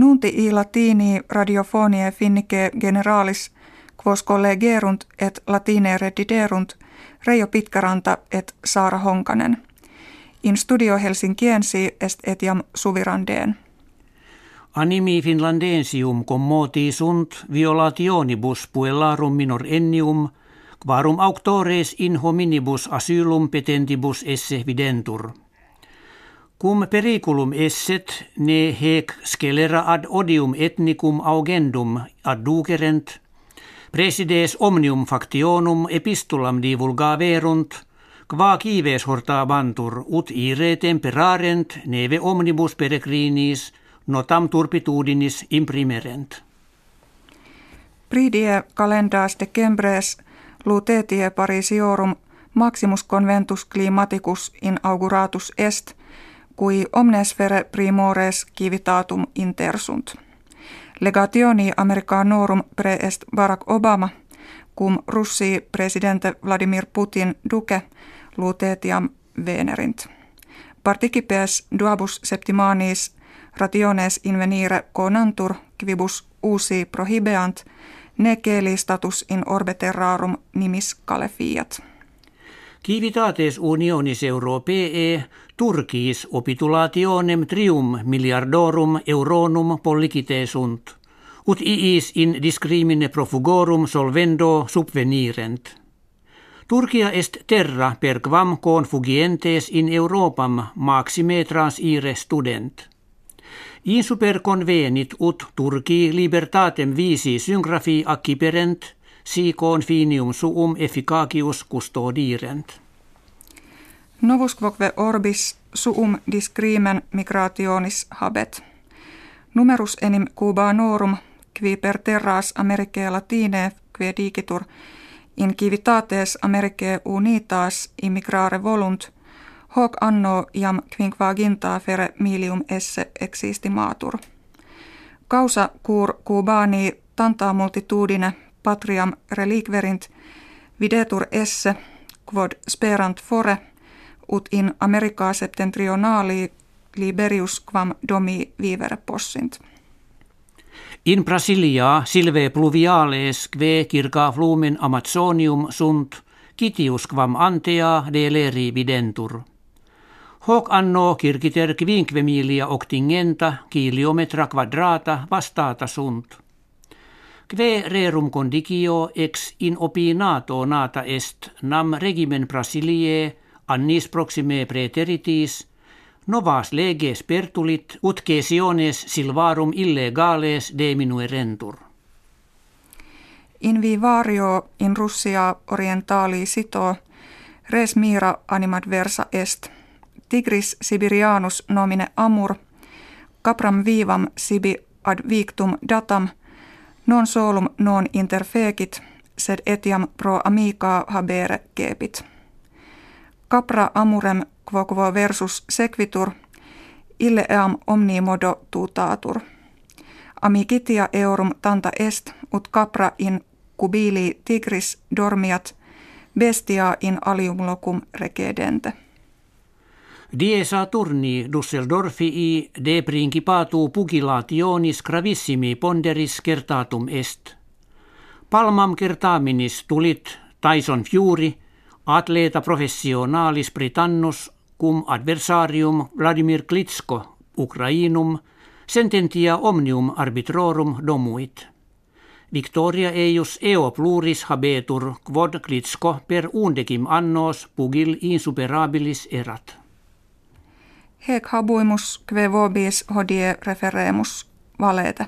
Nunti i latini radiofonie finnike generalis quos collegerunt et latine rediderunt Reijo Pitkäranta et Saara Honkanen. In studio Helsinkiensi est etiam suvirandeen. Animi finlandensium commoti sunt violationibus puellarum minor ennium, quarum auctores in hominibus asylum petentibus esse videntur. Cum periculum esset ne hec scelera ad odium ethnicum augendum adducerent, presides omnium factionum epistulam divulgaverunt, qua kives bantur ut ire temperarent neve omnibus peregrinis notam turpitudinis imprimerent. Pridie calendas decembres lutetie Parisiorum maximus conventus climaticus in auguratus est, cui omnes fere primores civitatum intersunt. Legationi Americanorum pre est Barack Obama, cum Russi presidente Vladimir Putin duce lutetiam venerint. Participes duabus septimanis rationes invenire conantur quibus usi prohibeant ne status in orbe terrarum nimis calefiat. Civitates unionis europee Turkis opitulationem trium miliardorum euronum pollicite sunt, ut iis in discrimine profugorum solvendo subvenirent. Turkia est terra per quam confugientes in Europam maxime trans ire student. In super convenit ut Turki libertatem visi syngrafi acciperent, si confinium suum efficacius custodirent. Novus quoque orbis suum discrimen migrationis habet. Numerus enim cubanorum qui per terras Americae Latine quae digitur in civitates Americae unitas immigrare volunt, hoc anno iam quinquaginta fere milium esse existimatur. Causa cur cubani tanta multitudine patriam reliquerint videtur esse quod sperant fore ut in America septentrionali liberius quam domi vivere possint. In Brasilia silve pluviales kve kirka flumen Amazonium sunt kitius quam antea de leri videntur. Hoc anno kirkiter quinkvemilia octingenta kiliometra quadrata vastata sunt. Kve rerum condicio ex in opinato nata est nam regimen Brasilie annis proxime preteritis novas leges pertulit ut cesiones silvarum illegales deminuerentur. In vivario in Russia orientali sito res mira animad versa est – Tigris sibirianus nomine amur, capram vivam sibi ad victum datam, non solum non interfecit, sed etiam pro amica habere kepit. Capra amurem quo quo versus sequitur, ille eam omni modo tutatur. Amicitia eurum tanta est, ut capra in cubili tigris dormiat, bestia in alium locum recedente. Die Saturni Dusseldorfii de principatu pugilationis gravissimi ponderis kertatum est. Palmam kertaminis tulit Tyson Fury, atleta professionalis Britannus cum adversarium Vladimir Klitsko Ukrainum sententia omnium arbitrorum domuit. Victoria eius eo pluris habetur quod Klitsko per undecim annos pugil insuperabilis erat. Hec habuimus kve vobis hodie referemus valete.